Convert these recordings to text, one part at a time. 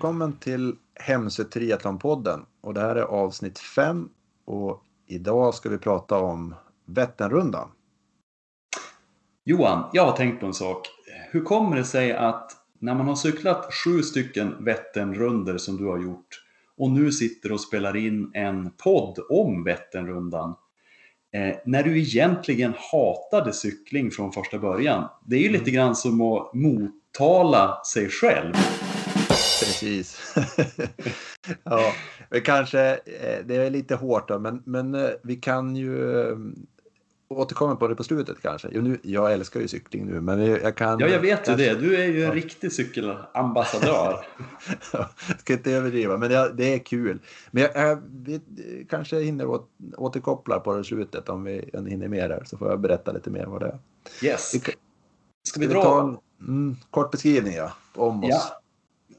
Välkommen till Hemsö Triathlonpodden och det här är avsnitt 5 och idag ska vi prata om Vätternrundan. Johan, jag har tänkt på en sak. Hur kommer det sig att när man har cyklat sju stycken Vätternrunder som du har gjort och nu sitter och spelar in en podd om Vätternrundan eh, när du egentligen hatade cykling från första början. Det är ju lite grann som att mottala sig själv. Precis. ja, vi kanske, eh, det är lite hårt då, men, men eh, vi kan ju eh, återkomma på det på slutet kanske. Jo, nu, jag älskar ju cykling nu, men jag kan... Ja, jag vet ju det. Du är ju en ja. riktig cykelambassadör. jag ska inte överdriva, men det, det är kul. Men jag, jag vi kanske hinner åt, återkoppla på det slutet om vi hinner mer här, så får jag berätta lite mer vad det är. Yes. Vi, ska, ska vi dra? Ta en mm, kort beskrivning ja, om oss. Ja.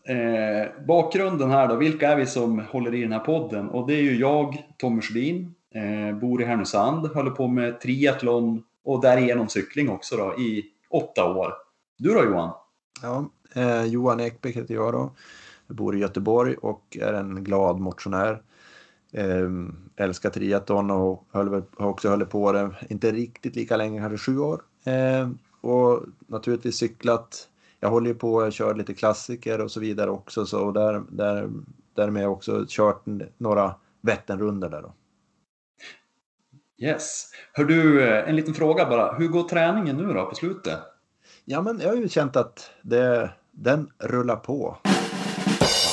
Eh, bakgrunden här då, vilka är vi som håller i den här podden? Och det är ju jag, Tommy Sjödin, eh, bor i Härnösand, håller på med triathlon och därigenom cykling också då i åtta år. Du då Johan? Ja, eh, Johan Ekbäck heter jag då. Jag bor i Göteborg och är en glad motionär. Eh, älskar triathlon och höll, har också hållit på det, inte riktigt lika länge, kanske sju år. Eh, och naturligtvis cyklat jag håller ju på och kör lite klassiker och så vidare också så där, där, därmed också kört några Vätternrundor där då. Yes. Hör du, eh, en liten fråga bara. Hur går träningen nu då på slutet? Ja, men jag har ju känt att det, den rullar på.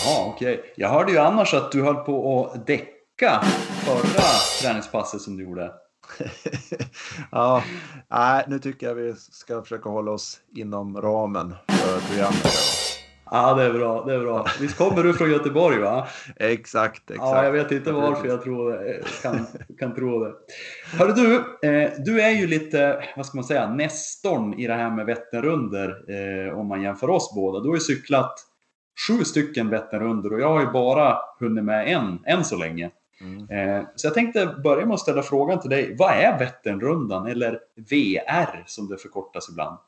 Jaha, okej. Okay. Jag hörde ju annars att du höll på att däcka förra träningspasset som du gjorde. ja, nej, nu tycker jag vi ska försöka hålla oss inom ramen för programmet. Ja, det är bra. Det är bra. Visst kommer du från Göteborg va? exakt, exakt. Ja, jag vet inte varför jag tror det. Kan, kan tro det. Hörru du, eh, du är ju lite, vad ska man säga, nestorn i det här med Vätternrunder eh, om man jämför oss båda. Du har ju cyklat sju stycken Vätternrunder och jag har ju bara hunnit med en, än så länge. Mm. Eh, så jag tänkte börja med att ställa frågan till dig. Vad är Vätternrundan eller VR som det förkortas ibland?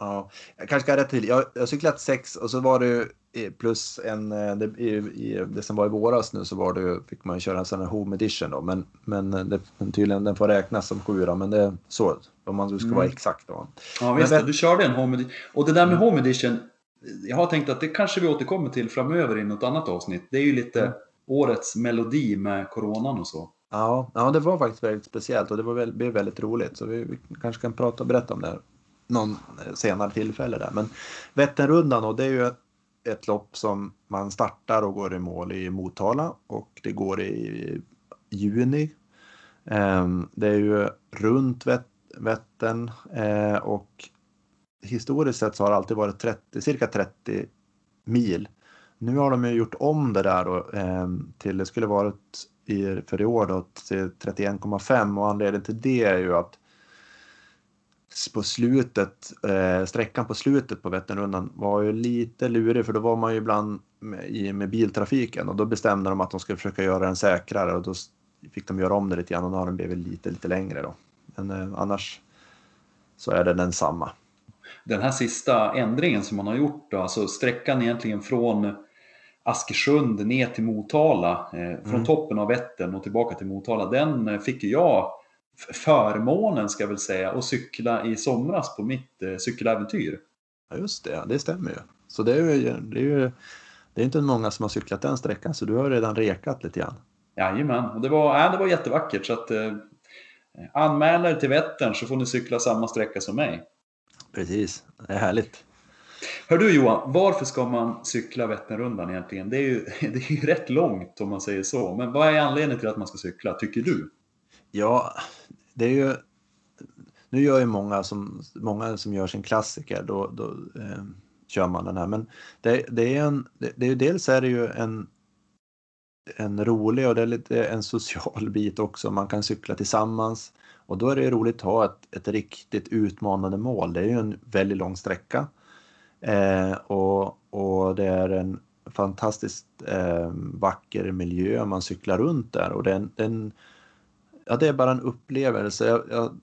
Ja, jag kanske ska rätta till. Jag har cyklat sex och så var det plus en, eh, det, i, i, det som var i våras nu så var det, fick man köra en sån här home edition då, men, men det, tydligen den får räknas som sju då, men det är så om man ska mm. vara exakt då. Ja visst, men, du körde en home edition. Och det där med mm. home edition, jag har tänkt att det kanske vi återkommer till framöver i något annat avsnitt. Det är ju lite mm årets melodi med coronan och så. Ja, ja det var faktiskt väldigt speciellt och det var väldigt, blev väldigt roligt. Så vi, vi kanske kan prata och berätta om det här någon eh, senare tillfälle där. Men Vätternrundan och det är ju ett lopp som man startar och går i mål i Motala och det går i juni. Ehm, det är ju runt Vättern eh, och historiskt sett så har det alltid varit 30, cirka 30 mil nu har de ju gjort om det där då, eh, till, det skulle varit i, för i år då, till 31,5 och anledningen till det är ju att på slutet, eh, sträckan på slutet på Vätternrundan var ju lite lurig för då var man ju ibland med, i, med biltrafiken och då bestämde de att de skulle försöka göra den säkrare och då fick de göra om det lite grann och nu har den blivit lite, lite längre då. Men eh, annars så är det densamma. Den här sista ändringen som man har gjort då, alltså sträckan egentligen från Askersund ner till Motala, eh, från mm. toppen av Vättern och tillbaka till Motala, den eh, fick jag förmånen ska jag väl säga att cykla i somras på mitt eh, cykeläventyr. Ja just det, det stämmer ju. Så det är ju, det är ju det är inte många som har cyklat den sträckan så du har redan rekat lite grann. Jajamän, och det var, äh, det var jättevackert så att eh, anmäl er till Vättern så får ni cykla samma sträcka som mig. Precis, det är härligt. Hör du Johan, varför ska man cykla Vätternrundan egentligen? Det är, ju, det är ju rätt långt om man säger så. Men vad är anledningen till att man ska cykla, tycker du? Ja, det är ju... Nu gör ju många som, många som gör sin klassiker, då, då eh, kör man den här. Men det, det är en... Det, det, dels är det ju en, en rolig och det är lite en social bit också. Man kan cykla tillsammans. Och då är det roligt att ha ett, ett riktigt utmanande mål. Det är ju en väldigt lång sträcka. Eh, och, och det är en fantastiskt eh, vacker miljö man cyklar runt där och den, den ja, det är bara en upplevelse. Jag, jag,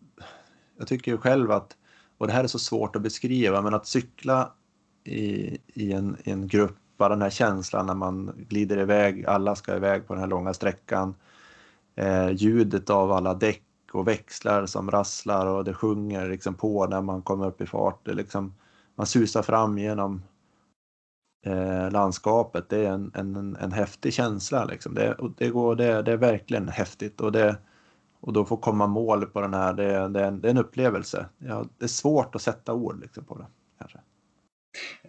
jag, tycker ju själv att, och det här är så svårt att beskriva, men att cykla i, i, en, i en grupp bara den här känslan när man glider iväg, alla ska iväg på den här långa sträckan. Eh, ljudet av alla däck och växlar som rasslar och det sjunger liksom på när man kommer upp i fart. Det liksom, man susar fram genom eh, landskapet. Det är en, en, en häftig känsla. Liksom. Det, det, går, det, det är verkligen häftigt och, det, och då få komma mål på den här, det, det, är, en, det är en upplevelse. Ja, det är svårt att sätta ord liksom, på det. Kanske.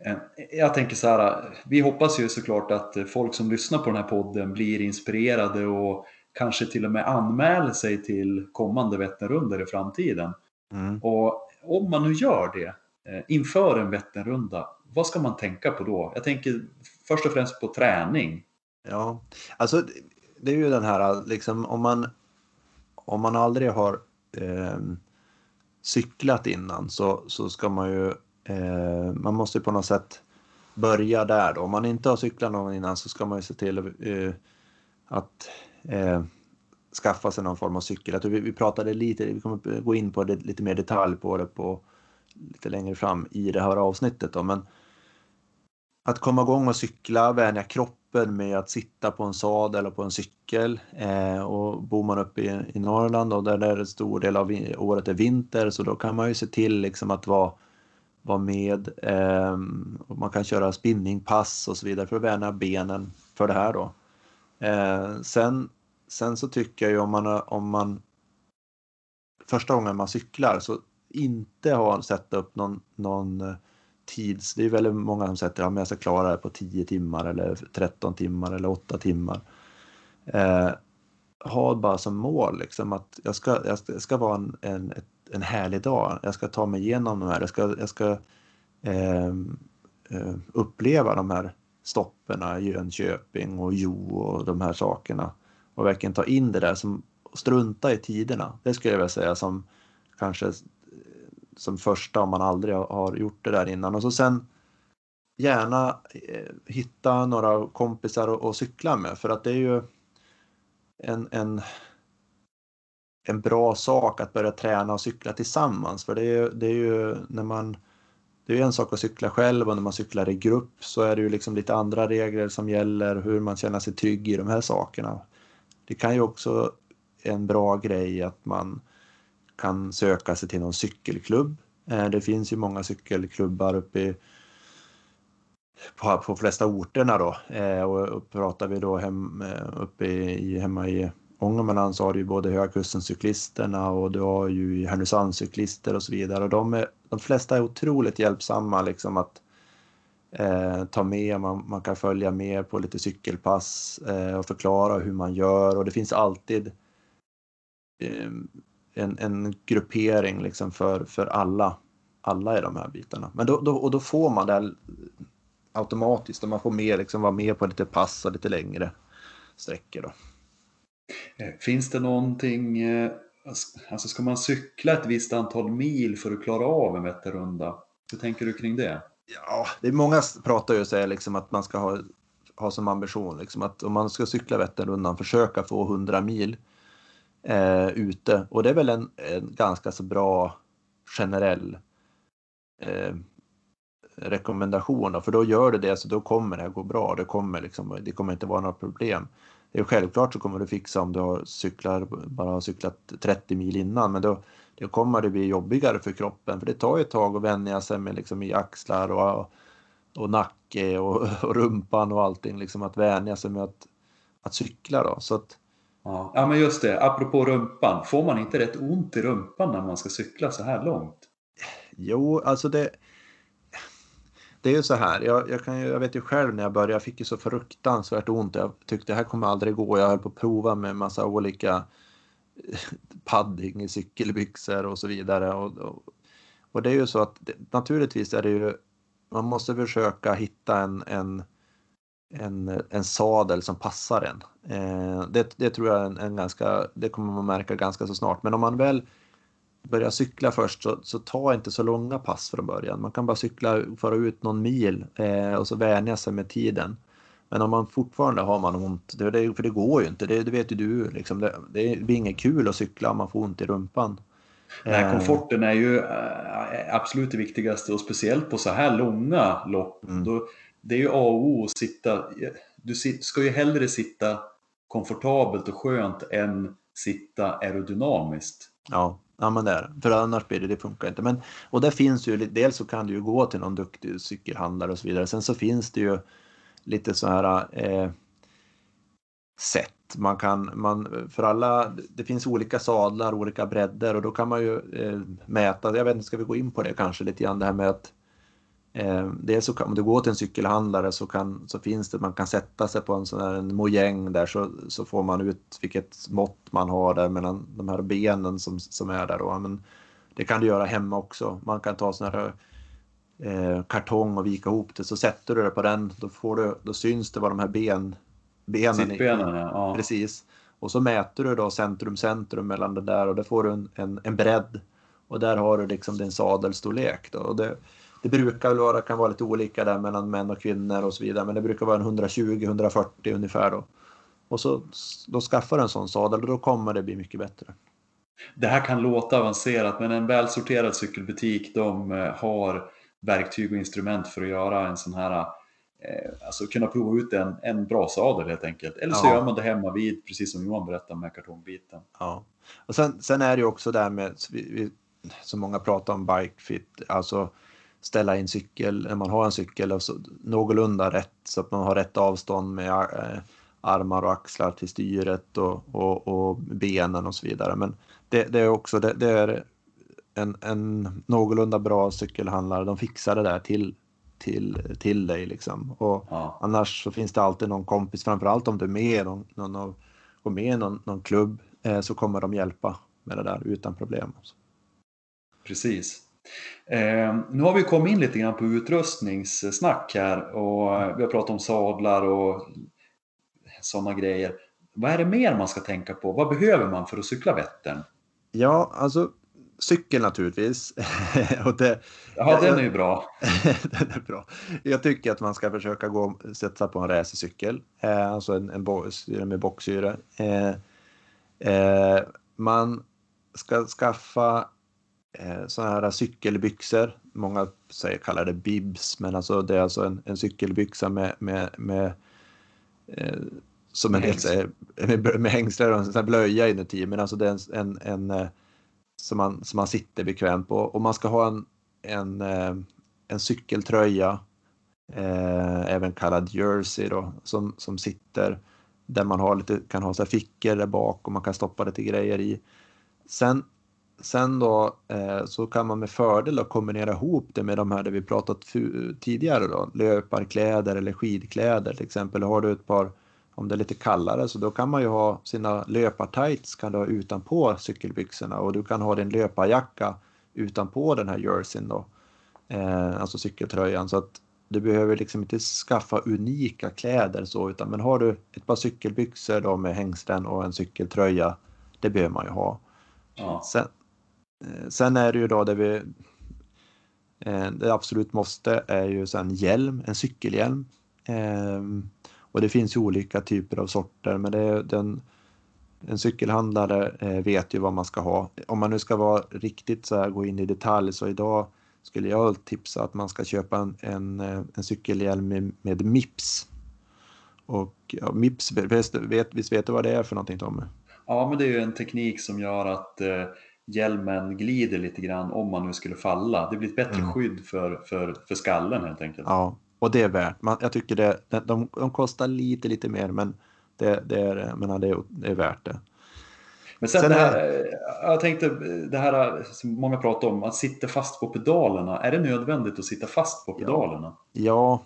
Eh, jag tänker så här, vi hoppas ju såklart att folk som lyssnar på den här podden blir inspirerade och kanske till och med anmäler sig till kommande Vätternrundor i framtiden. Mm. Och om man nu gör det eh, Eh, inför en Vätternrunda, vad ska man tänka på då? Jag tänker först och främst på träning. Ja, alltså det är ju den här liksom om man om man aldrig har eh, cyklat innan så, så ska man ju eh, man måste på något sätt börja där då. Om man inte har cyklat någon innan så ska man ju se till eh, att eh, skaffa sig någon form av cykel. vi, vi pratade lite, vi kommer gå in på det, lite mer detalj på det på lite längre fram i det här avsnittet då, men att komma igång och cykla, vänja kroppen med att sitta på en sadel eller på en cykel. Eh, och bor man uppe i, i Norrland och där, där en stor del av året är vinter så då kan man ju se till liksom att vara, vara med. Eh, och man kan köra spinningpass och så vidare för att vänja benen för det här då. Eh, sen, sen så tycker jag ju om man, om man första gången man cyklar så inte ha satt upp någon, någon eh, tids... Det är väldigt många som sätter att jag ska klara det på 10 timmar eller 13 timmar eller 8 timmar. Eh, ha bara som mål liksom att jag ska, jag ska, jag ska vara en, en, en härlig dag. Jag ska ta mig igenom de här. Jag ska, jag ska ehm, eh, uppleva de här stopperna i Jönköping och Jo och de här sakerna och verkligen ta in det där som strunta i tiderna. Det skulle jag vilja säga som kanske som första om man aldrig har gjort det där innan. Och så sen gärna eh, hitta några kompisar och, cykla med. För att det är ju en, en, en bra sak att börja träna och cykla tillsammans. För det är ju, det är ju när man det är en sak att cykla själv och när man cyklar i grupp så är det ju liksom lite andra regler som gäller hur man känner sig trygg i de här sakerna. Det kan ju också en bra grej att man kan söka sig till någon cykelklubb. Eh, det finns ju många cykelklubbar uppe i på, på flesta orterna då. Eh, och pratar vi då hem, eh, uppe i, hemma i Ångermanland så har du ju både Högkusten-cyklisterna och du har ju Härnösandscyklister och så vidare. Och de, är, de flesta är otroligt hjälpsamma liksom att eh, ta med, man, man kan följa med på lite cykelpass eh, och förklara hur man gör och det finns alltid eh, en, en gruppering liksom för, för alla, alla i de här bitarna. Men då, då, och då får man det automatiskt och man får med, liksom, vara med på lite pass och lite längre sträckor. Då. Eh, finns det någonting, eh, alltså ska man cykla ett visst antal mil för att klara av en Vätternrunda? Hur tänker du kring det? Ja, det är många pratar ju och säger liksom att man ska ha, ha som ambition liksom att om man ska cykla Vätternrundan försöka få 100 mil eh, ute och det är väl en, en ganska så bra generell eh, rekommendation då, för då gör du det så då kommer det att gå bra. Det kommer, liksom, det kommer inte vara några problem. Det är självklart så kommer du fixa om du har cyklar, bara har cyklat 30 mil innan men då, då kommer det bli jobbigare för kroppen för det tar ju ett tag att vänja sig med liksom i axlar och, och nacke och, och rumpan och allting liksom att vänja sig med att, att cykla då. Så att, Ja, men just det. Apropå rumpan. Får man inte rätt ont i rumpan när man ska cykla så här långt? Jo, alltså det... Det är ju så här. Jag, jag, kan, jag vet ju själv när jag började. Jag fick ju så fruktansvärt ont. Jag tyckte det här kommer aldrig gå. Jag höll på att prova med massa olika padding i cykelbyxor och så vidare. Och, och, och det är ju så att naturligtvis är det ju. Man måste försöka hitta en, en en, en sadel som passar en. Eh, det, det, tror jag är en, en, ganska, det kommer man märka ganska så snart. Men om man väl börjar cykla först så, så ta inte så långa pass från början. Man kan bara cykla, föra ut någon mil eh, och så vänja sig med tiden. Men om man fortfarande har man ont, det, det, för det går ju inte, det, det vet ju du. Liksom, det, det blir inget kul att cykla om man får ont i rumpan. Nej, eh. komforten är ju absolut det viktigaste och speciellt på så här långa lopp. Mm. Då, det är ju A och O att sitta, du ska ju hellre sitta komfortabelt och skönt än sitta aerodynamiskt. Ja, ja men det är För annars blir det, det funkar inte. Men, och där finns ju, dels så kan du ju gå till någon duktig cykelhandlare och så vidare. Sen så finns det ju lite så här eh, sätt. Man kan, man, för alla, det finns olika sadlar, olika bredder och då kan man ju eh, mäta, jag vet inte, ska vi gå in på det kanske lite grann det här med att eh, dels så kan, om du går till en cykelhandlare så, kan, så finns det, man kan sätta sig på en sån här en mojäng där så, så får man ut vilket mått man har där mellan de här benen som, som är där då. Men det kan du göra hemma också. Man kan ta sån här eh, kartong och vika ihop det så sätter du det på den, då, får du, då syns det vad de här ben benen. Sittbenen, ja. Precis. Och så mäter du då centrum centrum mellan det där och då får du en, en, en bredd. Och där har du liksom din sadelstorlek. Då. Och det, det brukar väl vara, kan vara lite olika där mellan män och kvinnor och så vidare, men det brukar vara en 120-140 ungefär då. Och så då skaffar du en sån sadel och då kommer det bli mycket bättre. Det här kan låta avancerat, men en välsorterad cykelbutik, de eh, har verktyg och instrument för att göra en sån här Eh, alltså kunna prova ut en, en bra sadel helt enkelt. Eller så ja. gör man det hemma vid, precis som Johan berättade med kartongbiten. Ja, och sen, sen är det ju också där med, som många pratar om bike fit, alltså ställa in cykel när man har en cykel och så, någorlunda rätt så att man har rätt avstånd med äh, armar och axlar till styret och, och, och benen och så vidare. Men det, det är också det, det, är en, en någorlunda bra cykelhandlare. De fixar det där till till, till dig liksom. Och ja. annars så finns det alltid någon kompis, framförallt om du är med någon, någon, går med i någon, någon klubb eh, så kommer de hjälpa med det där utan problem. Precis. Eh, nu har vi kommit in lite grann på utrustningssnack här och vi har pratat om sadlar och sådana grejer. Vad är det mer man ska tänka på? Vad behöver man för att cykla Vättern? Ja, alltså cykel naturligtvis. och det, ja, den är ju bra. den är bra. Jag tycker att man ska försöka gå sätta på en racercykel, eh, alltså en, en bo med bocksyre. Eh, eh, man ska skaffa sådana här cykelbyxor. Många säger, kallar det bibs, men alltså det är alltså en, en cykelbyxa med, med, med eh, som en del säger, med, med hängslar och en blöja inuti, men alltså det är en, en, en eh, som man, som man sitter bekvämt på. Och man ska ha en, en, eh, en cykeltröja, eh, även kallad jersey då, som, som sitter där man har lite, kan ha så fickor där bak och man kan stoppa lite grejer i. Sen, sen då eh, så kan man med fördel kombinera ihop det med de här där vi pratat tidigare då, löparkläder eller skidkläder till exempel. Har du ett par om det är lite kallare så då kan man ju ha sina löpartights kan du ha utanpå cykelbyxorna och du kan ha din löparjacka utanpå den här jerseyn då. Eh, alltså cykeltröjan så att du behöver liksom inte skaffa unika kläder så utan men har du ett par cykelbyxor då med hängslen och en cykeltröja det behöver man ju ha. Ja. Sen, Eh, sen är det ju då det vi eh, det absolut måste är ju sen hjälm, en cykelhjälm. Ehm, och det finns ju olika typer av sorter men det är den, en cykelhandlare eh, vet ju vad man ska ha. Om man nu ska vara riktigt så här, gå in i detalj så idag skulle jag tipsa att man ska köpa en, en, en cykelhjälm med, med Mips. Och ja, Mips, vet, visst vet du vad det är för någonting Tommy? Ja, men det är ju en teknik som gör att eh, hjälmen glider lite grann om man nu skulle falla. Det blir ett bättre mm. skydd för, för, för skallen helt enkelt. Ja, och det är värt. Man, jag tycker det, de, de kostar lite, lite mer, men det, det, är, men det, är, det är värt det. Men sen, sen det här, jag tänkte det här som många pratar om, att sitta fast på pedalerna. Är det nödvändigt att sitta fast på pedalerna? Ja, ja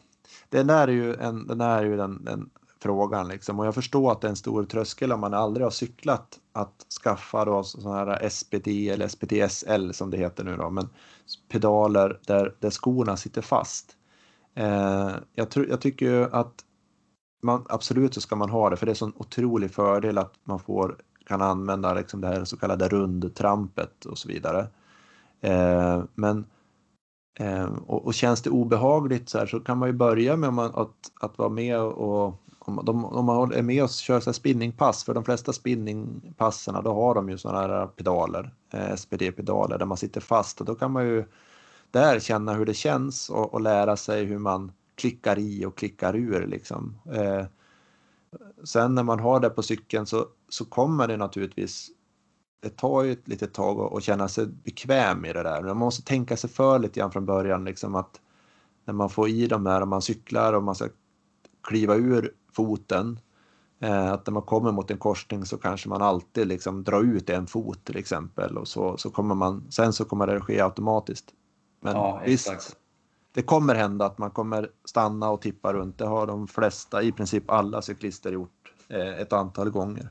den är ju, en, den, är ju den, den frågan liksom. Och jag förstår att det är en stor tröskel om man aldrig har cyklat att skaffa då sådana här SPT eller SPTSL som det heter nu då, men pedaler där, där skorna sitter fast. Eh, jag, tror, jag tycker ju att man, absolut så ska man ha det för det är en sån otrolig fördel att man får, kan använda liksom det här så kallade rundtrampet och så vidare. Eh, men eh, och, och, känns det obehagligt så här så kan man ju börja med att, att vara med och om, de, om man är med och kör så spinningpass, för de flesta spinningpasserna då har de ju sådana här pedaler, eh, SPD-pedaler där man sitter fast och då kan man ju där känna hur det känns och, och lära sig hur man klickar i och klickar ur liksom. Eh, sen när man har det på cykeln så, så kommer det naturligtvis det tar ju ett litet tag att känna sig bekväm i det där. Man måste tänka sig för lite grann från början liksom att när man får i de där och man cyklar och man ska kliva ur foten eh, att när man kommer mot en korsning så kanske man alltid liksom drar ut en fot till exempel och så, så kommer man, sen så kommer det ske automatiskt. Men ja, visst, det kommer hända att man kommer stanna och tippa runt. Det har de flesta, i princip alla cyklister gjort eh, ett antal gånger.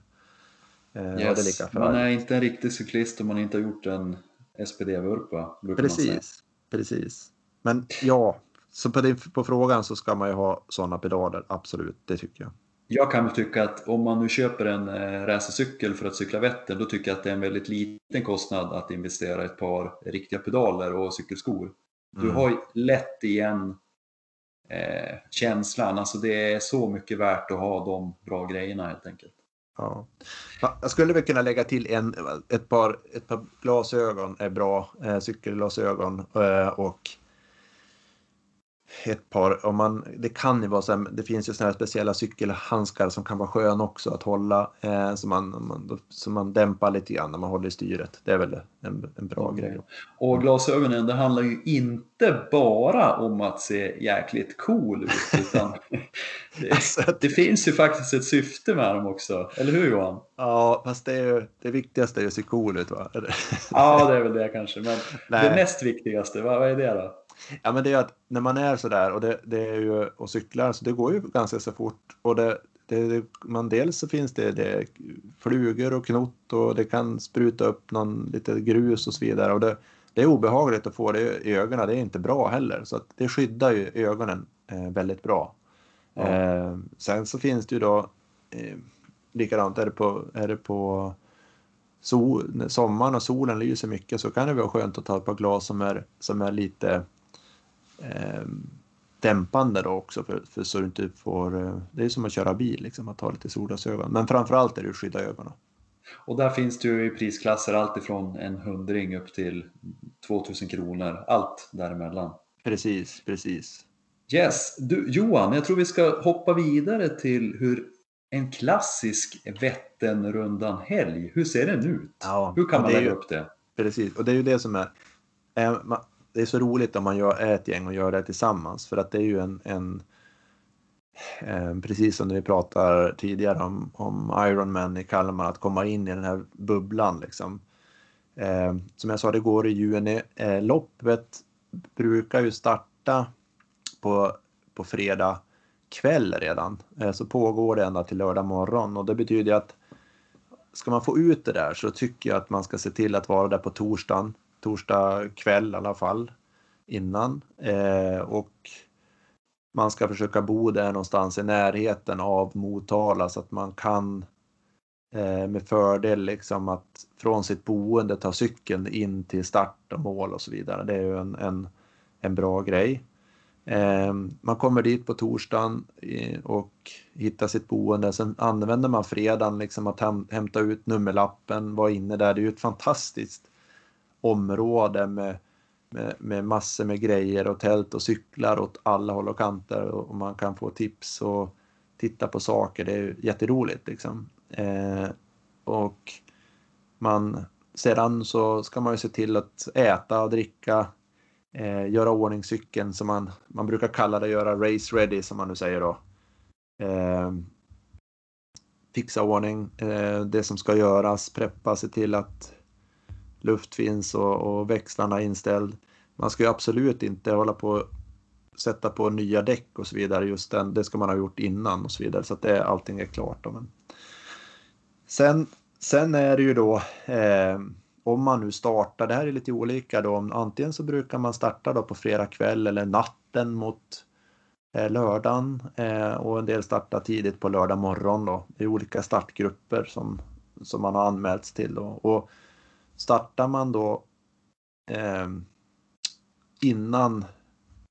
Eh, yes. är man är inte en riktig cyklist om man inte har gjort en SPD-vurpa. Precis, precis. Men ja, så på, det, på frågan så ska man ju ha sådana pedaler, absolut, det tycker jag. Jag kan väl tycka att om man nu köper en eh, racercykel för att cykla Vättern, då tycker jag att det är en väldigt liten kostnad att investera i ett par riktiga pedaler och cykelskor. Du mm. har lätt igen eh, känslan, alltså det är så mycket värt att ha de bra grejerna helt enkelt. Ja. Jag skulle väl kunna lägga till en, ett, par, ett par glasögon är bra, eh, cykelglasögon eh, och ett par, om man, det kan ju vara så här, det finns ju sådana här speciella cykelhandskar som kan vara skön också att hålla, eh, så, man, man, så man dämpar lite grann när man håller i styret. Det är väl en, en bra mm. grej. Och glasögonen, det handlar ju inte bara om att se jäkligt cool ut, utan det, alltså, det finns ju faktiskt ett syfte med dem också, eller hur Johan? Ja, fast det, är ju, det viktigaste är ju att se cool ut va? ja, det är väl det kanske, men Nej. det näst viktigaste, vad, vad är det då? Ja, men det är att när man är så där och det, det är ju och cyklar så det går ju ganska så fort och det, det, man, dels så finns det, det flugor och knott och det kan spruta upp någon lite grus och så vidare och det, det är obehagligt att få det i ögonen. Det är inte bra heller så det skyddar ju ögonen eh, väldigt bra. Ja. Eh, sen så finns det ju då eh, likadant är det på, är det på sol, sommaren och solen lyser mycket så kan det vara skönt att ta ett par glas som är, som är lite eh, dämpande då också för, för så du inte får, eh, det är som att köra bil liksom, att ha lite solglasögon. Men framförallt är det att skydda ögonen. Och där finns det ju i prisklasser allt ifrån en hundring upp till 2000 kronor, allt däremellan. Precis, precis. Yes, du, Johan, jag tror vi ska hoppa vidare till hur en klassisk Vätternrundan helg, hur ser den ut? Ja, hur kan man lägga ju, upp det? Precis, och det är ju det som är, det är så roligt om man gör, är ett gäng och gör det tillsammans för att det är ju en, en eh, precis som när vi pratar tidigare om, om Ironman i Kalmar, att komma in i den här bubblan liksom. Eh, som jag sa, det går i juni. Eh, loppet brukar ju starta på, på fredag kväll redan, eh, så pågår det ända till lördag morgon och det betyder att ska man få ut det där så tycker jag att man ska se till att vara där på torsdagen torsdag kväll i alla fall innan. Eh, och man ska försöka bo där någonstans i närheten av Motala så att man kan eh, med fördel liksom att från sitt boende ta cykeln in till start och mål och så vidare. Det är ju en, en, en bra grej. Eh, man kommer dit på torsdagen eh, och hittar sitt boende. Sen använder man fredagen liksom att hämta ut nummerlappen, vara inne där. Det är ju ett fantastiskt område med, med, med massor med grejer och tält och cyklar åt alla håll och kanter och, man kan få tips och titta på saker. Det är jätteroligt liksom. Eh, och man, sedan så ska man ju se till att äta och dricka, eh, göra ordning cykeln som man, man brukar kalla det, göra race ready som man nu säger då. Eh, fixa ordning eh, det som ska göras, preppa, se till att luft finns och, och växlarna är inställd. Man ska ju absolut inte hålla på sätta på nya däck och så vidare. Just den, det ska man ha gjort innan och så vidare så att det, allting är klart. Då. Men sen, sen är det ju då eh, om man nu startar, det här är lite olika då, antingen så brukar man starta då på fredag kväll eller natten mot eh, lördagen eh, och en del startar tidigt på lördag morgon då. Det är olika startgrupper som, som man har anmälts till då. Och startar man då eh, innan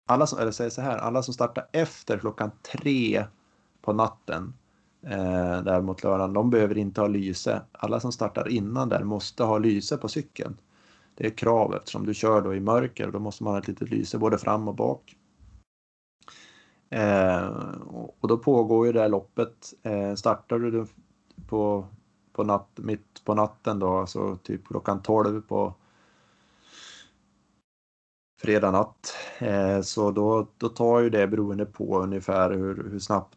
alla som, eller säger så här, alla som startar efter klockan tre på natten eh, där mot lördagen, de behöver inte ha lyse. Alla som startar innan där måste ha lyse på cykeln. Det är krav eftersom du kör då i mörker och då måste man ha ett litet lyse både fram och bak. Eh, och då pågår ju det här loppet. Eh, startar du på, på natt, mitt på natten då, alltså typ klockan 12 på fredag natt. Eh, så då, då tar ju det beroende på ungefär hur, hur snabbt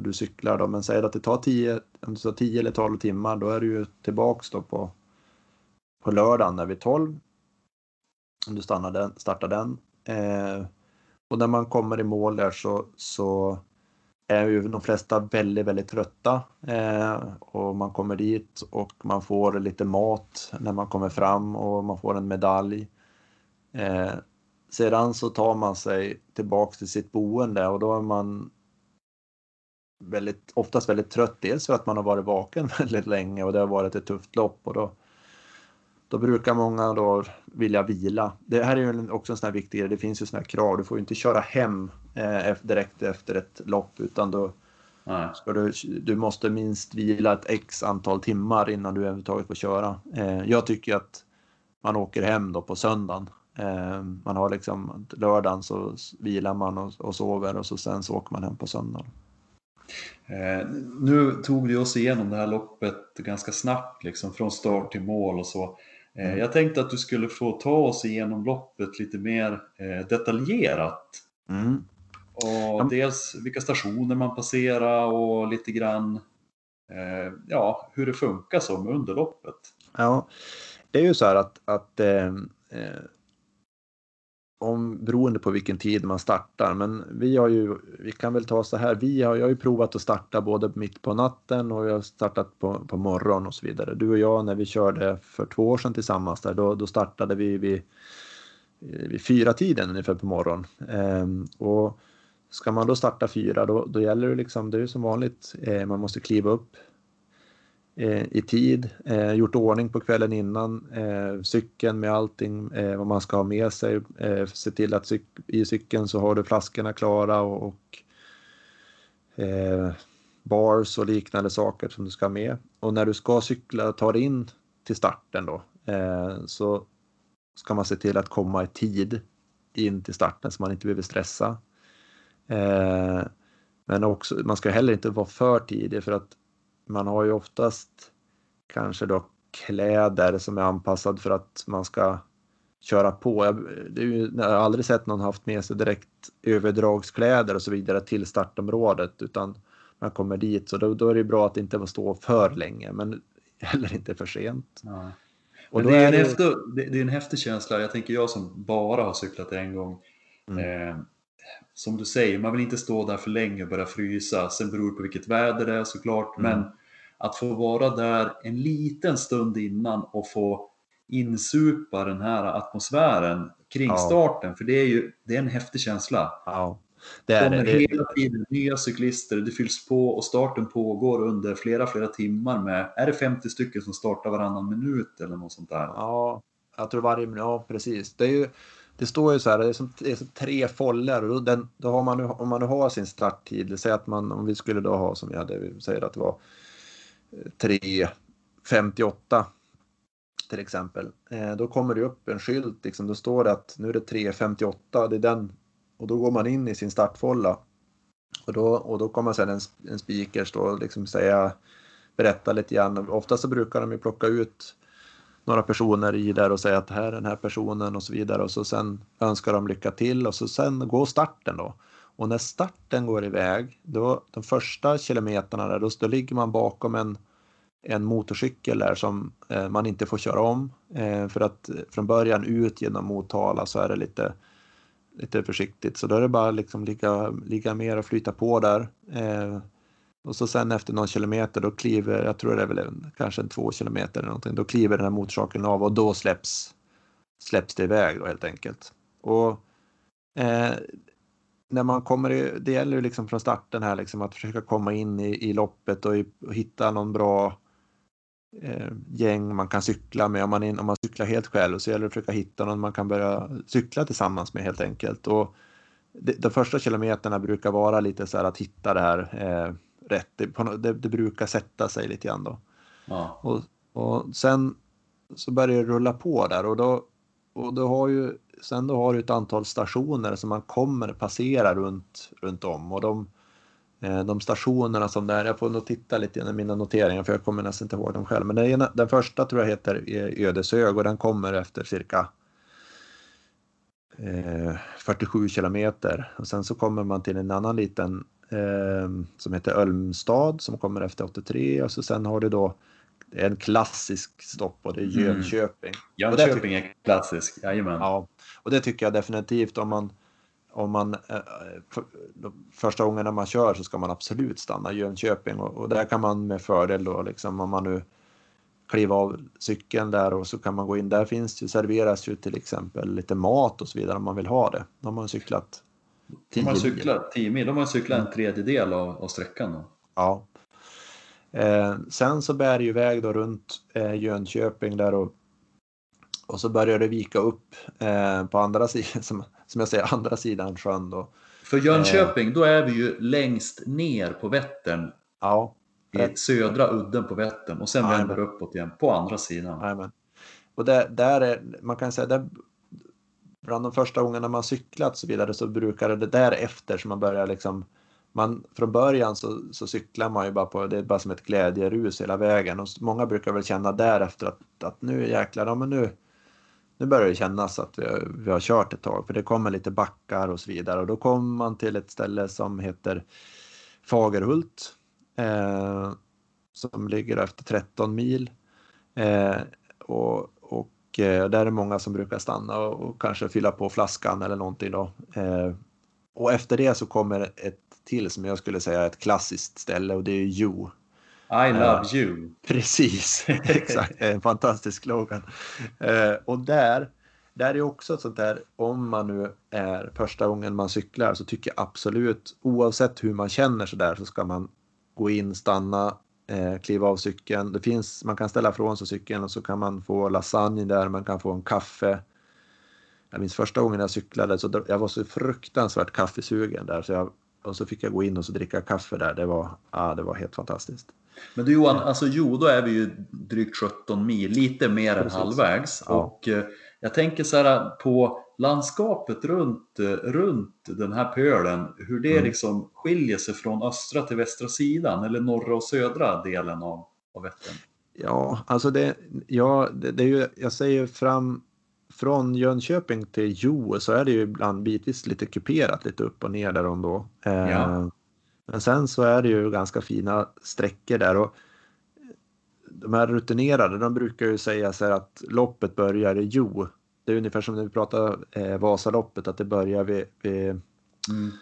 du cyklar då. Men säg att det tar 10, om du tar 10 eller 12 timmar, då är du ju tillbaks då på, på lördagen när vi 12. Om du stannar den, startar den. Eh, och när man kommer i mål där så, så är ju de flesta väldigt, väldigt trötta. Eh, och man kommer dit och man får lite mat när man kommer fram och man får en medalj. Eh, sedan så tar man sig tillbaks till sitt boende och då är man väldigt, oftast väldigt trött. Dels för att man har varit vaken väldigt länge och det har varit ett tufft lopp och då, då brukar många då vilja vila. Det här är ju också en sån här viktig grej. Det finns ju såna här krav. Du får ju inte köra hem eh, direkt efter ett lopp utan då ska du, du måste minst vila ett x antal timmar innan du överhuvudtaget får köra. Eh, jag tycker att man åker hem då på söndagen. Eh, man har liksom lördagen så vilar man och, och sover och så sen så åker man hem på söndagen. Eh, nu tog vi oss igenom det här loppet ganska snabbt, liksom, från start till mål och så. Eh, mm. Jag tänkte att du skulle få ta oss igenom loppet lite mer eh, detaljerat. Mm. Och ja. Dels vilka stationer man passerar och lite grann eh, ja, hur det funkar som under loppet. Ja, det är ju så här att, att eh, eh om, beroende på vilken tid man startar. Men vi har ju, vi kan väl ta så här, vi har, jag har ju provat att starta både mitt på natten och jag har startat på, på morgon och så vidare. Du och jag när vi körde för två år sedan tillsammans där, då, då startade vi vid, vid fyra tiden ungefär på morgon. Ehm, och ska man då starta fyra då, då gäller det liksom, det är som vanligt, eh, man måste kliva upp Eh, i tid, eh, gjort ordning på kvällen innan, eh, cykeln med allting eh, vad man ska ha med sig, eh, se till att i cykeln så har du flaskorna klara och, och eh, bars och liknande saker som du ska ha med. Och när du ska cykla ta dig in till starten då så ska man se till att komma i tid in till starten så man inte behöver stressa. Men också, man ska heller inte vara för tidig för att man har ju oftast kanske då kläder som är anpassad för att man ska köra på. Jag, det är ju, jag har aldrig sett någon haft med sig direkt överdragskläder och så vidare till startområdet utan man kommer dit så då, då är det bra att inte stå för länge men heller inte för sent. Ja. Och det, är en det... Efter, det, är en häftig känsla, jag tänker jag som bara har cyklat en gång. Mm. Eh, som du säger, man vill inte stå där för länge och börja frysa. Sen beror det på vilket väder det är såklart. Mm. Men att få vara där en liten stund innan och få insupa den här atmosfären kring ja. starten. För det är ju det är en häftig känsla. Ja. Det är kommer det. hela tiden nya cyklister, det fylls på och starten pågår under flera, flera timmar med, är det 50 stycken som startar varannan minut eller något sånt där? Ja, jag tror varje minut, ja precis. Det är ju det står ju så här, det är som, det är som tre foller och den, då har man, om man nu har sin starttid, säg att man, om vi skulle då ha som vi hade, vi säger att det var eh, 3.58 till exempel. Eh, då kommer det upp en skylt, liksom, då står det att nu är det 3.58, det är den och då går man in i sin startfolla och då, och då kommer sen en, en speaker stå och liksom säga, berätta lite grann. Oftast så brukar de ju plocka ut några personer i där och säga att här är den här personen och så vidare och så sen önskar de lycka till och så sen går starten då. Och när starten går iväg, då de första kilometrarna där, då, då ligger man bakom en, en motorcykel där som eh, man inte får köra om. Eh, för att eh, från början ut genom Motala så är det lite, lite försiktigt. Så då är det bara liksom ligga, ligga mer och flyta på där. Eh, och så sen efter någon kilometer då kliver, jag tror det är väl en, kanske en två kilometer eller någonting, då kliver den här motorcykeln av och då släpps, släpps det iväg då helt enkelt. Och eh, när man kommer, i, det gäller ju liksom från starten här liksom att försöka komma in i, i loppet och, i, och hitta någon bra eh, gäng man kan cykla med. Om man, in, om man cyklar helt själv så gäller det att försöka hitta någon man kan börja cykla tillsammans med helt enkelt. Och de, de första kilometerna brukar vara lite så här att hitta det här eh, rätt. Det, det, det, brukar sätta sig lite grann då. Ja. Och, och sen så börjar det rulla på där och då, och då har ju sen då har du ett antal stationer som man kommer passera runt, runt om och de, eh, de stationerna som där, jag får nog titta lite i mina noteringar för jag kommer nästan inte ihåg dem själv, men den, ena, den första tror jag heter Ödeshög och den kommer efter cirka 47 eh, kilometer och sen så kommer man till en annan liten eh, som heter Ölmstad som kommer efter 83 och så sen har du då en klassisk stopp och det är. Jönköping. Mm. Jönköping är klassisk, jajamän. Ja, och det tycker jag definitivt om man om man eh, för, första gången när man kör så ska man absolut stanna i Jönköping och, och där kan man med fördel då liksom om man nu kliva av cykeln där och så kan man gå in. Där finns ju, serveras ju till exempel lite mat och så vidare om man vill ha det. De har cyklat 10 de har cyklat 10 mil. De har cyklat en tredjedel av, av sträckan. Då. Ja. Eh, sen så bär det ju iväg då runt eh, Jönköping där och, och så börjar det vika upp eh, på andra sidan, som, som jag säger, andra sidan sjön då. För Jönköping, då är vi ju längst ner på Vättern. Ja i södra udden på Vättern och sen Amen. vänder uppåt igen på andra sidan. Amen. Och där, där är, man kan säga, där, bland de första gångerna man cyklat och så vidare så brukar det därefter som man börjar liksom man, från början så, så cyklar man ju bara på, det är bara som ett glädjerus hela vägen. Och många brukar väl känna därefter att, att nu jäklar, ja men nu, nu börjar det kännas att vi har, vi har kört ett tag. För det kommer lite backar och så vidare. Och då kommer man till ett ställe som heter Fagerhult eh, som ligger efter 13 mil. Eh, och, och eh, där är många som brukar stanna och, och, kanske fylla på flaskan eller någonting då. Eh, och efter det så kommer ett till som jag skulle säga ett klassiskt ställe och det är You. I love eh, you. Precis, exakt. En fantastisk slogan. Eh, och där, där är också ett sånt där, om man nu är första gången man cyklar så tycker jag absolut, oavsett hur man känner så där så ska man gå in, stanna, eh, kliva av cykeln. Det finns, man kan ställa från sig cykeln och så kan man få lasagne där, man kan få en kaffe. Jag minns första gången jag cyklade så jag var så fruktansvärt kaffesugen där så jag, och så fick jag gå in och så dricka kaffe där. Det var, ja, det var helt fantastiskt. Men du Johan, alltså jo, då är vi ju drygt 17 mil, lite mer än halvvägs. Ja. Och eh, jag tänker så här på landskapet runt, runt den här pölen, hur det mm. liksom skiljer sig från östra till västra sidan eller norra och södra delen av, av Vättern? Ja, alltså det, ja, det, det är ju, jag säger fram från Jönköping till Jo så är det ju ibland bitvis lite kuperat lite upp och ner där då. Eh, ja. Men sen så är det ju ganska fina sträckor där och de här rutinerade, de brukar ju säga så här att loppet börjar i Jo det är ungefär som när vi pratar eh, Vasaloppet, att det börjar vid, vid, mm.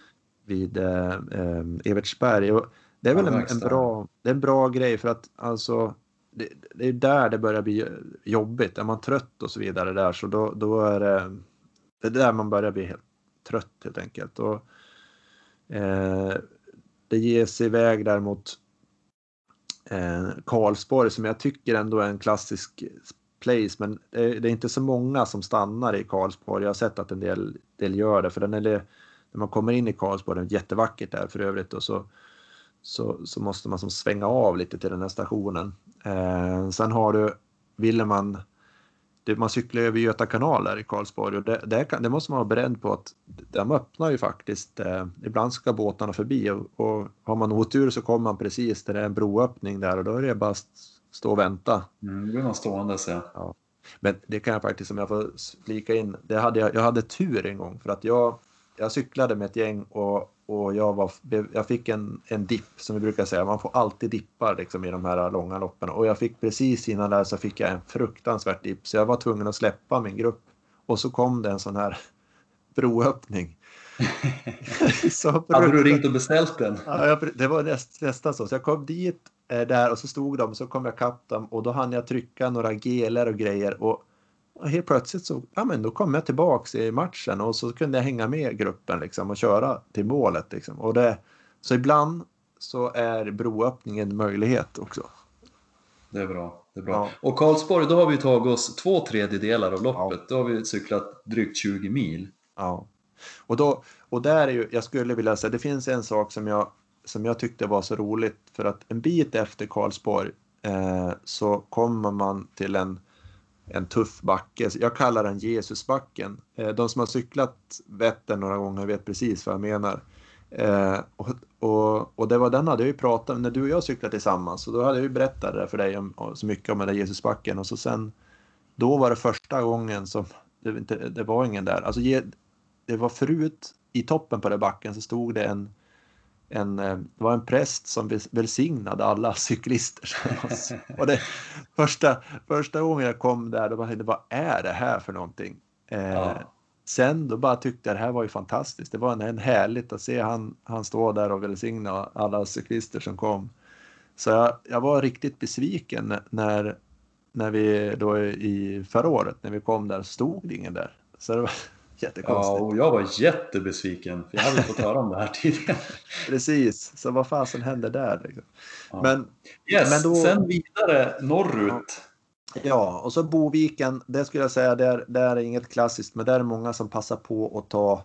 vid eh, eh, Evertsberg. Och det är väl en, en, bra, det är en bra grej för att alltså det, det, är där det börjar bli jobbigt. Är man trött och så vidare där så då, då är det, det är där man börjar bli helt trött helt enkelt. Och, eh, det ges iväg där mot eh, Karlsborg som jag tycker ändå är en klassisk place, men det är inte så många som stannar i Karlsborg. Jag har sett att en del, del gör det, för den är, när man kommer in i Karlsborg, det är jättevackert där för övrigt, och så, så, så måste man som svänga av lite till den här stationen. Eh, sen har du, vill man, det, man cyklar över Göta kanal där i Karlsborg och det, det, kan, det, måste man vara beredd på att de öppnar ju faktiskt. Eh, ibland ska båtarna förbi och, och har man otur så kommer man precis där det är en broöppning där och då är det bara stå och vänta. Mm, då blir stående ja. ja. Men det kan jag faktiskt, om jag får flika in, det hade jag, jag hade tur en gång för att jag, jag cyklade med ett gäng och, och jag, var, jag fick en, en dipp som vi brukar säga, man får alltid dippar liksom, i de här långa loppen och jag fick precis innan där så fick jag en fruktansvärt dipp så jag var tvungen att släppa min grupp och så kom det en sån här broöppning. så Hade du ringt och beställt den? Ja, jag, det var näst, nästan så. Så jag kom dit där och så stod de så kom jag kapp dem och då hann jag trycka några geler och grejer och helt plötsligt så ja, men då kom jag tillbaks i matchen och så kunde jag hänga med gruppen liksom och köra till målet. Liksom. Och det, så ibland så är broöppningen en möjlighet också. Det är bra. Det är bra. Ja. Och Karlsborg, då har vi tagit oss två tredjedelar av loppet. Ja. Då har vi cyklat drygt 20 mil. Ja. Och, då, och där är ju, jag skulle vilja säga, det finns en sak som jag som jag tyckte var så roligt för att en bit efter Karlsborg eh, så kommer man till en en tuff backe. Jag kallar den Jesusbacken. Eh, de som har cyklat Vättern några gånger vet precis vad jag menar. Eh, och, och, och, det var den hade jag ju pratat när du och jag cyklade tillsammans. och då hade jag ju berättat det för dig om, så mycket om den där Jesusbacken. Och så sen, då var det första gången som det, inte, det var ingen där. Alltså, det var förut i toppen på den backen så stod det en en, eh, det var en präst som välsignade alla cyklister. och det, första, första gången jag kom där, då jag, vad är det här för någonting? Eh, ja. Sen då bara tyckte jag det här var ju fantastiskt. Det var en, en härligt att se han, han stå där och välsigna alla cyklister som kom. Så jag, jag var riktigt besviken när, när vi då i förra året, när vi kom där, stod det ingen där. Så det var, Jättekonstigt. Ja, och jag var jättebesviken. För jag hade fått höra om det här tidigare. Precis, så vad fasen hände där? Liksom? Ja. Men, yes, men då... sen vidare norrut. Ja, och så Boviken, det skulle jag säga, det är, det är inget klassiskt, men det är många som passar på att ta,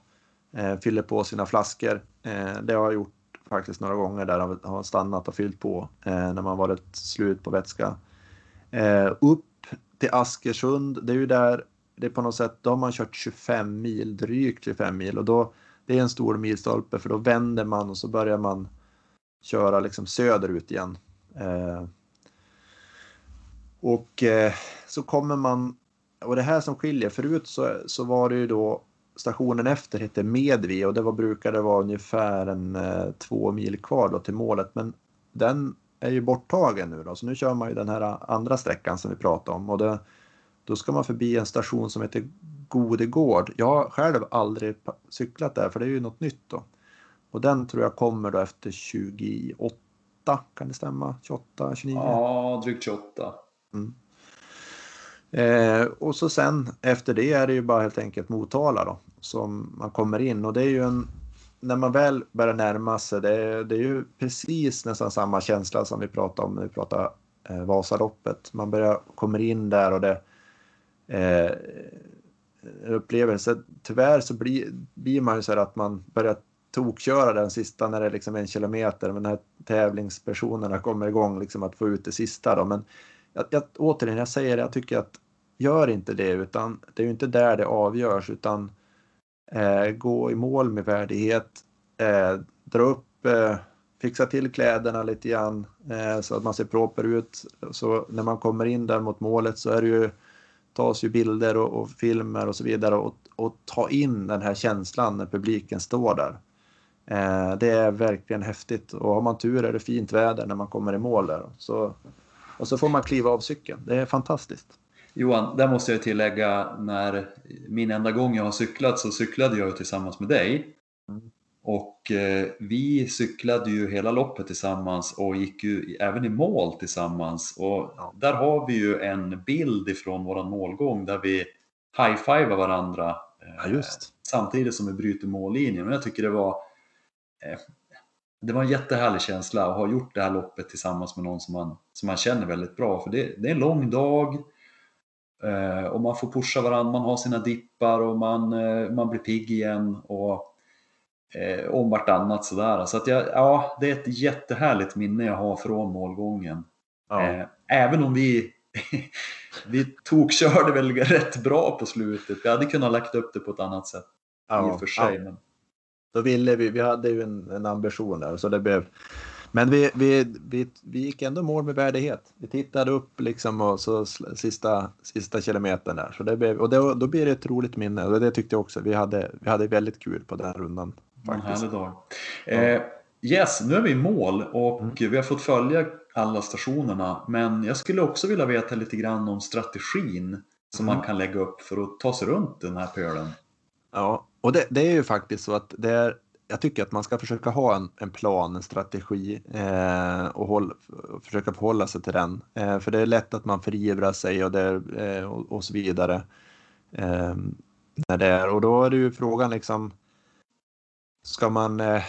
eh, fyller på sina flaskor. Eh, det har jag gjort faktiskt några gånger där har stannat och fyllt på eh, när man varit slut på vätska. Eh, upp till Askersund, det är ju där det är på något sätt, då har man kört 25 mil, drygt 25 mil och då det är en stor milstolpe för då vänder man och så börjar man köra liksom söderut igen. Eh, och eh, så kommer man, och det här som skiljer, förut så, så var det ju då stationen efter hette Medvi och det var, brukade vara ungefär en eh, två mil kvar då till målet men den är ju borttagen nu då så nu kör man ju den här andra sträckan som vi pratade om och det, då ska man förbi en station som heter Godegård. Jag har själv aldrig cyklat där för det är ju något nytt då. Och den tror jag kommer då efter 28, kan det stämma? 28, 29? Ja, drygt 28. Mm. Eh, och så sen efter det är det ju bara helt enkelt Motala då som man kommer in och det är ju en när man väl börjar närma sig, det är, det är ju precis nästan samma känsla som vi pratade om när vi pratade eh, Vasaloppet. Man börjar, kommer in där och det, eh, upplevelse. Tyvärr så blir, blir man ju så här att man börjar tokköra den sista när det är liksom en kilometer. Men när tävlingspersonerna kommer igång liksom att få ut det sista då. Men jag, jag, återigen, jag säger det, jag tycker att gör inte det utan det är ju inte där det avgörs utan eh, gå i mål med värdighet, eh, dra upp, eh, fixa till kläderna lite grann eh, så att man ser proper ut. Så när man kommer in där mot målet så är det ju tas ju bilder och, och filmer och så vidare och, och, ta in den här känslan när publiken står där. Eh, det är verkligen häftigt och har man tur är det fint väder när man kommer i mål där. Så, och så får man kliva av cykeln. Det är fantastiskt. Johan, där måste jag tillägga när min enda gång jag har cyklat så cyklade jag tillsammans med dig. Mm. Och eh, vi cyklade ju hela loppet tillsammans och gick ju även i mål tillsammans. Och ja. där har vi ju en bild ifrån våran målgång där vi high-fivar varandra eh, ja, samtidigt som vi bryter mållinjen. Men jag tycker det var eh, det var en jättehärlig känsla att ha gjort det här loppet tillsammans med någon som man, som man känner väldigt bra. För det, det är en lång dag eh, och man får pusha varandra, man har sina dippar och man, eh, man blir pigg igen. Och eh, om vartannat sådär. Så att jag, ja, det är ett jättehärligt minne jag har från målgången. Ja. Eh, även om vi vi tokkörde väl rätt bra på slutet. Vi hade kunnat lagt upp det på ett annat sätt. Ja, i och för sig. Ja. Men... Då ville vi, vi hade ju en, en ambition där så det blev men vi, vi, vi, vi gick ändå mål med värdighet. Vi tittade upp liksom och så sista, sista kilometern där. Så det blev, och det, då blir det ett roligt minne och det tyckte jag också. Vi hade, vi hade väldigt kul på den rundan. Faktiskt. En härlig dag. Eh, yes, nu är vi i mål och mm. vi har fått följa alla stationerna. Men jag skulle också vilja veta lite grann om strategin som mm. man kan lägga upp för att ta sig runt den här pölen. Ja, och det, det är ju faktiskt så att det är jag tycker att man ska försöka ha en, en plan, en strategi eh, och håll, försöka förhålla sig till den. Eh, för det är lätt att man förivrar sig och, det, eh, och, och, så vidare. Eh, när det är. Och då är det ju frågan liksom, ska man eh,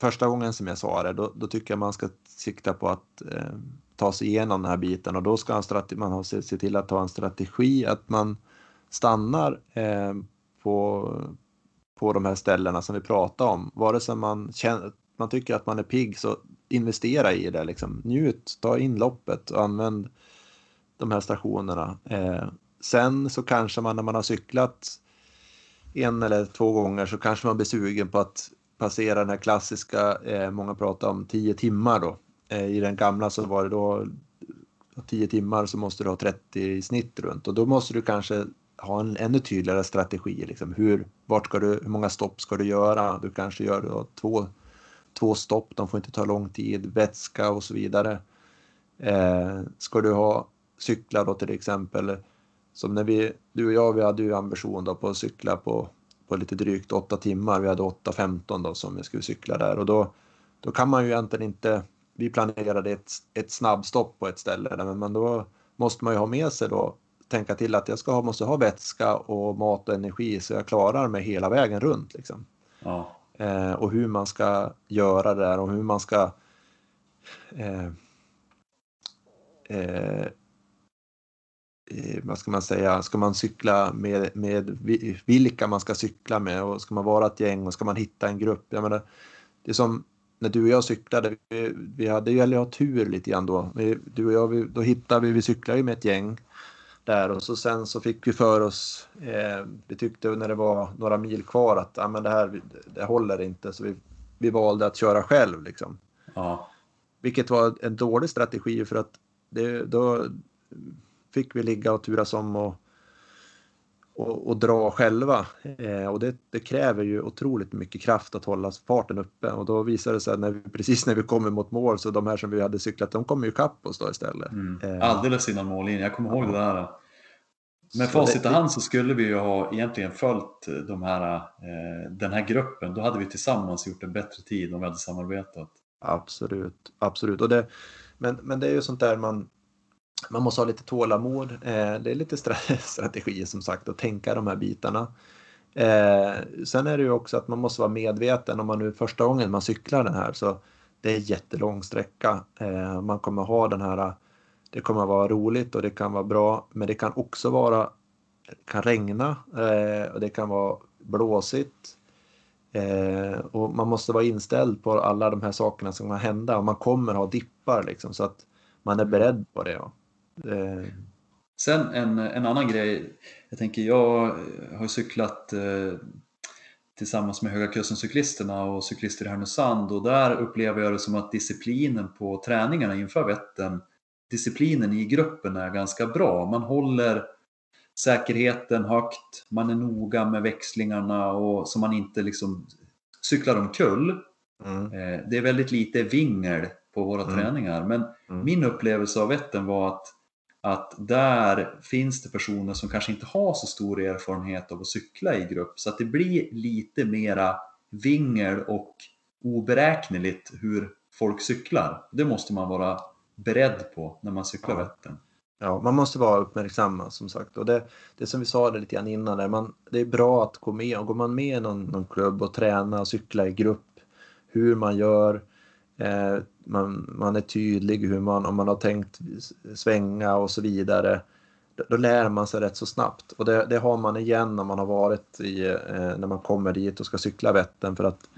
första gången som jag sa det, då, då, tycker jag man ska sikta på att eh, ta sig igenom den här biten och då ska man ha, se, se till att ha en strategi, att man stannar eh, på, på de här ställena som vi pratar om. Vare sig man, känner, man tycker att man är pigg så investera i det. Liksom. Njut, ta in loppet och använd de här stationerna. Eh, sen så kanske man när man har cyklat en eller två gånger så kanske man blir sugen på att passera den här klassiska, eh, många pratar om 10 timmar då. Eh, I den gamla så var det då 10 timmar så måste du ha 30 i snitt runt och då måste du kanske ha en ännu tydligare strategi. Liksom. Hur, vart ska du, hur många stopp ska du göra? Du kanske gör då två, två stopp, de får inte ta lång tid, vätska och så vidare. Eh, ska du ha cyklar då till exempel, som när vi, du och jag, vi hade ju ambition då på att cykla på, på lite drygt 8 timmar. Vi hade 8.15 då som vi skulle cykla där och då, då kan man ju egentligen inte, vi planerade ett, ett snabbstopp på ett ställe, där, men då måste man ju ha med sig då tänka till att jag ska ha, måste ha vätska och mat och energi så jag klarar mig hela vägen runt. Liksom. Ja. Eh, och hur man ska göra det där och hur man ska eh, eh, eh vad ska man säga, ska man cykla med, med vilka man ska cykla med och ska man vara ett gäng och ska man hitta en grupp. Jag menar, det är som när du och jag cyklade, vi, vi hade ju ha tur lite grann då. Vi, du och jag, vi, då hittade vi, vi cyklade ju med ett gäng där och så sen så fick vi för oss, eh, vi tyckte när det var några mil kvar att ah, men det här det håller inte så vi, vi valde att köra själv liksom. Ja. Vilket var en dålig strategi för att det, då fick vi ligga och turas om och, och, och dra själva. Eh, och det, det, kräver ju otroligt mycket kraft att hålla farten uppe och då visade det sig när vi, precis när vi kommer mot mål så de här som vi hade cyklat de kommer ju kapp oss då istället. Mm. Eh. Alldeles innan mållinjen, jag kommer ihåg det där. Med facit i hand så skulle vi ju ha egentligen följt de här, eh, den här gruppen. Då hade vi tillsammans gjort en bättre tid om vi hade samarbetat. Absolut, absolut. Och det, men, men det är ju sånt där man, man måste ha lite tålamod. Eh, det är lite strategi som sagt att tänka de här bitarna. Eh, sen är det ju också att man måste vara medveten om man nu första gången man cyklar den här så det är jättelång sträcka. Eh, man kommer ha den här, det kommer vara roligt och det kan vara bra men det kan också vara, kan regna eh, och det kan vara blåsigt. Eh, och man måste vara inställd på alla de här sakerna som kan hända och man kommer ha dippar liksom så att man är beredd på det. Ja. Eh. Sen en, en annan grej. Jag tänker, jag har cyklat eh, tillsammans med Höga Kusten-cyklisterna och cyklister i Härnösand och där upplever jag det som att disciplinen på träningarna inför Vättern, disciplinen i gruppen är ganska bra. Man håller säkerheten högt, man är noga med växlingarna och så man inte liksom cyklar omkull. Mm. Eh, det är väldigt lite vingel på våra mm. träningar men mm. min upplevelse av Vättern var att att där finns det personer som kanske inte har så stor erfarenhet av att cykla i grupp så att det blir lite mera vingel och oberäkneligt hur folk cyklar. Det måste man vara beredd på när man cyklar ja. Vättern. Ja, man måste vara uppmärksam som sagt. Och det, det som vi sa det lite grann innan, där, man, det är bra att gå med. Och går man med i någon, någon klubb och träna och cykla i grupp, hur man gör, Eh, man, man är tydlig hur man, om man har tänkt svänga och så vidare. Då, då lär man sig rätt så snabbt och det, det har man igen när man har varit i, eh, när man kommer dit och ska cykla Vättern för att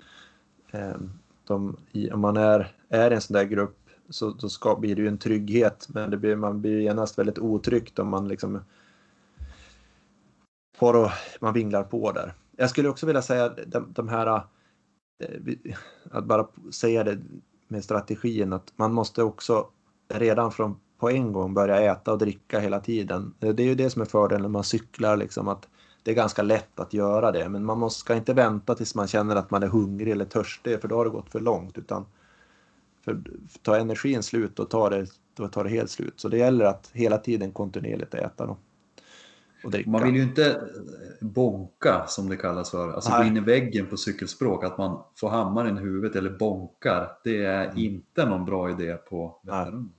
eh, de, i, om man är, är i en sån där grupp så då ska, blir det ju en trygghet men det blir, man blir genast väldigt otryggt om man liksom får och, man vinglar på där. Jag skulle också vilja säga de, de här eh, att bara säga det med strategin att man måste också redan från på en gång börja äta och dricka hela tiden. Det är ju det som är fördelen när man cyklar, liksom att det är ganska lätt att göra det. Men man måste, ska inte vänta tills man känner att man är hungrig eller törstig, för då har det gått för långt. Utan för tar energin slut, då tar, det, då tar det helt slut. Så det gäller att hela tiden kontinuerligt äta. Då. Man vill ju inte bonka som det kallas för, alltså Nej. gå in i väggen på cykelspråk, att man får hammaren i huvudet eller bonkar. Det är mm. inte någon bra idé på veteran.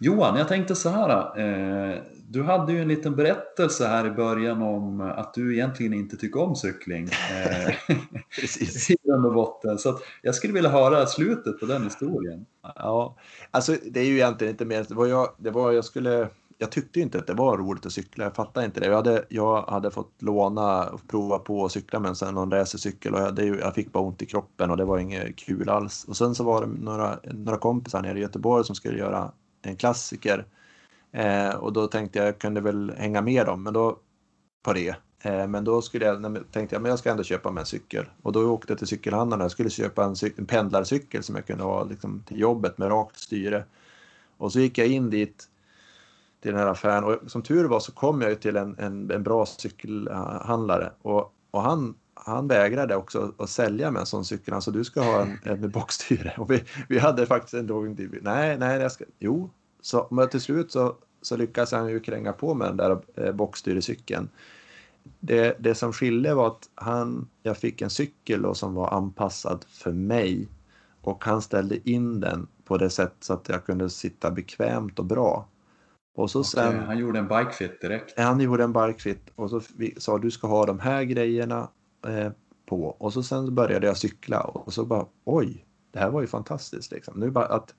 Johan, jag tänkte så här. Eh, du hade ju en liten berättelse här i början om att du egentligen inte tycker om cykling. Eh, Precis. I och botten. Så jag skulle vilja höra slutet på den historien. Ja, alltså det är ju egentligen inte mer. Det var jag, det var jag skulle jag tyckte inte att det var roligt att cykla. Jag fattade inte det. Jag hade, jag hade fått låna och prova på att cykla med en någon racercykel och jag, det, jag fick bara ont i kroppen och det var inget kul alls. Och sen så var det några, några kompisar nere i Göteborg som skulle göra en klassiker Eh, och då tänkte jag jag kunde väl hänga med dem men då, på det. Eh, men då skulle jag, tänkte jag men jag ska ändå köpa mig en cykel. Och då åkte jag till cykelhandlarna och skulle köpa en, en pendlarcykel som jag kunde ha liksom, till jobbet med rakt styre. Och så gick jag in dit till den här affären och som tur var så kom jag ju till en, en, en bra cykelhandlare och, och han, han vägrade också att sälja med en sån cykel. Han sa du ska ha en, en med bockstyre. Och vi, vi hade faktiskt en lång Nej, nej, jag ska, jo. Så, men till slut så, så lyckades han ju kränga på med den där eh, bockstyrecykeln. Det, det som skilde var att han, jag fick en cykel då som var anpassad för mig och han ställde in den på det sätt så att jag kunde sitta bekvämt och bra. Och så sen, okay, han gjorde en bikefit direkt? Han gjorde en bikefit och så sa du ska ha de här grejerna eh, på. Och så sen började jag cykla och så bara oj, det här var ju fantastiskt. Liksom. Nu bara att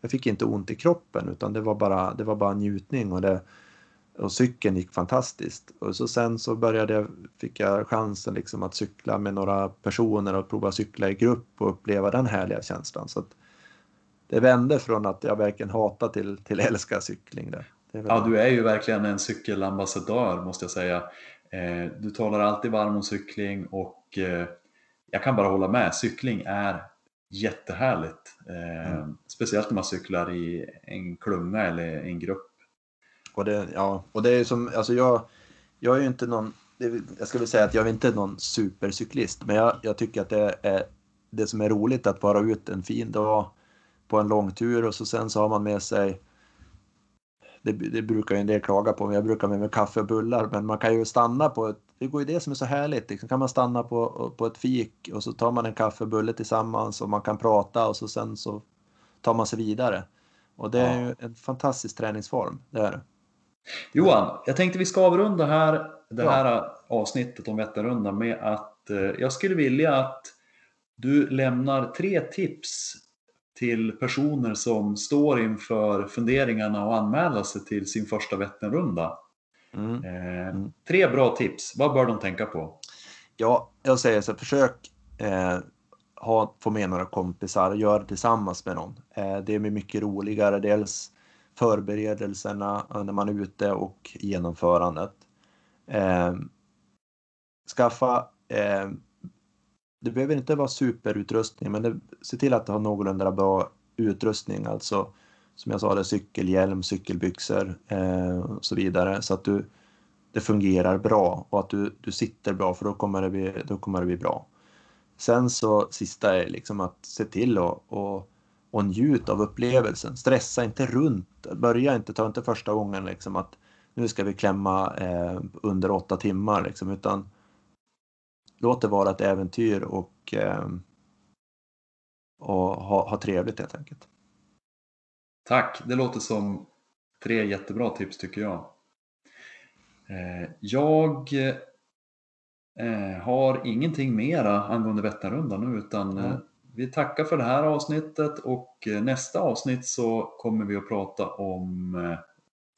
jag fick inte ont i kroppen utan det var bara, det var bara njutning och, det, och cykeln gick fantastiskt. Och så sen så började jag, fick jag chansen liksom att cykla med några personer och prova cykla i grupp och uppleva den härliga känslan. Så det vände från att jag verkligen hatar till, till älska cykling. Där. Ja, du är ju verkligen en cykelambassadör måste jag säga. Eh, du talar alltid varm om cykling och eh, jag kan bara hålla med. Cykling är jättehärligt. Eh, mm. Speciellt när man cyklar i en klunga eller en grupp. Och det, ja, och det är som, alltså jag, jag är ju inte någon, jag ska väl säga att jag är inte någon supercyklist, men jag, jag tycker att det är det som är roligt att vara ute en fin dag på en lång tur och så sen så har man med sig det, det brukar ju en del klaga på, men jag brukar med mig kaffe och bullar. Men man kan ju stanna på ett, det går ju det som är så härligt. Liksom kan man stanna på, på ett fik och så tar man en kaffe och bulle tillsammans och man kan prata och så sen så tar man sig vidare. Och det är ju en fantastisk träningsform, det är det. Johan, jag tänkte vi ska avrunda här, det här ja. avsnittet om Vätternrundan med att eh, jag skulle vilja att du lämnar tre tips till personer som står inför funderingarna att anmäla sig till sin första Vätternrunda. Mm. Eh, mm. tre bra tips, vad bör de tänka på? Ja, jag säger så försök eh, ha, få med några kompisar och gör det tillsammans med någon. Eh, det är mycket roligare, dels förberedelserna när man är ute och genomförandet. Eh, skaffa eh, det behöver inte vara superutrustning, men det, se till att du har någorlunda bra utrustning, alltså som jag sa, det, cykelhjälm, cykelbyxor eh, och så vidare, så att du, det fungerar bra och att du, du sitter bra, för då kommer det bli, då kommer det bli bra. Sen så sista är liksom att se till och, och, och njut av upplevelsen. Stressa inte runt. Börja inte, ta inte första gången liksom att nu ska vi klämma eh, under åtta timmar liksom, utan låt det vara ett äventyr och, eh, och ha, ha trevligt helt enkelt. Tack, det låter som tre jättebra tips tycker jag. Eh, jag eh, har ingenting mera angående Vätternrundan nu utan mm. vi tackar för det här avsnittet och nästa avsnitt så kommer vi att prata om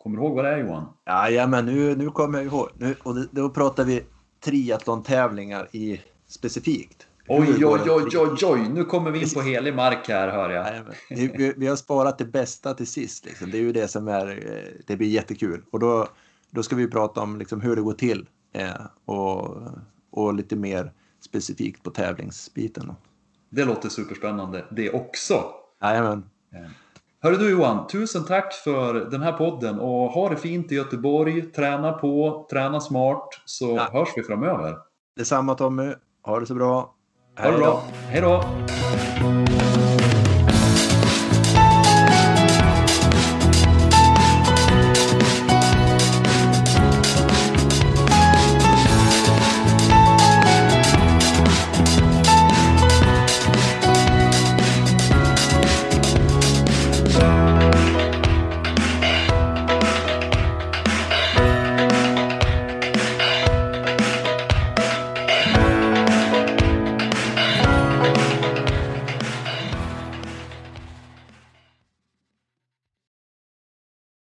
Kommer du ihåg vad det är Johan? Ja, men nu, nu kommer jag ihåg. Nu, och då pratar vi triathlon-tävlingar i specifikt. Oj, oj, oj, oj, oj, nu kommer vi in på helig mark här hör jag. Nej, vi, vi, har sparat det bästa till sist. Liksom. Det är ju det som är, eh, det blir jättekul. Och då, då ska vi prata om liksom hur det går till eh, och, och lite mer specifikt på tävlingsbiten. Det låter superspännande det också. Jajamän. Hörru du Johan, tusen tack för den här podden och ha det fint i Göteborg. Träna på, träna smart så ja. hörs vi framöver. Detsamma Tommy, ha det så bra. Hej ha det bra. Hej då.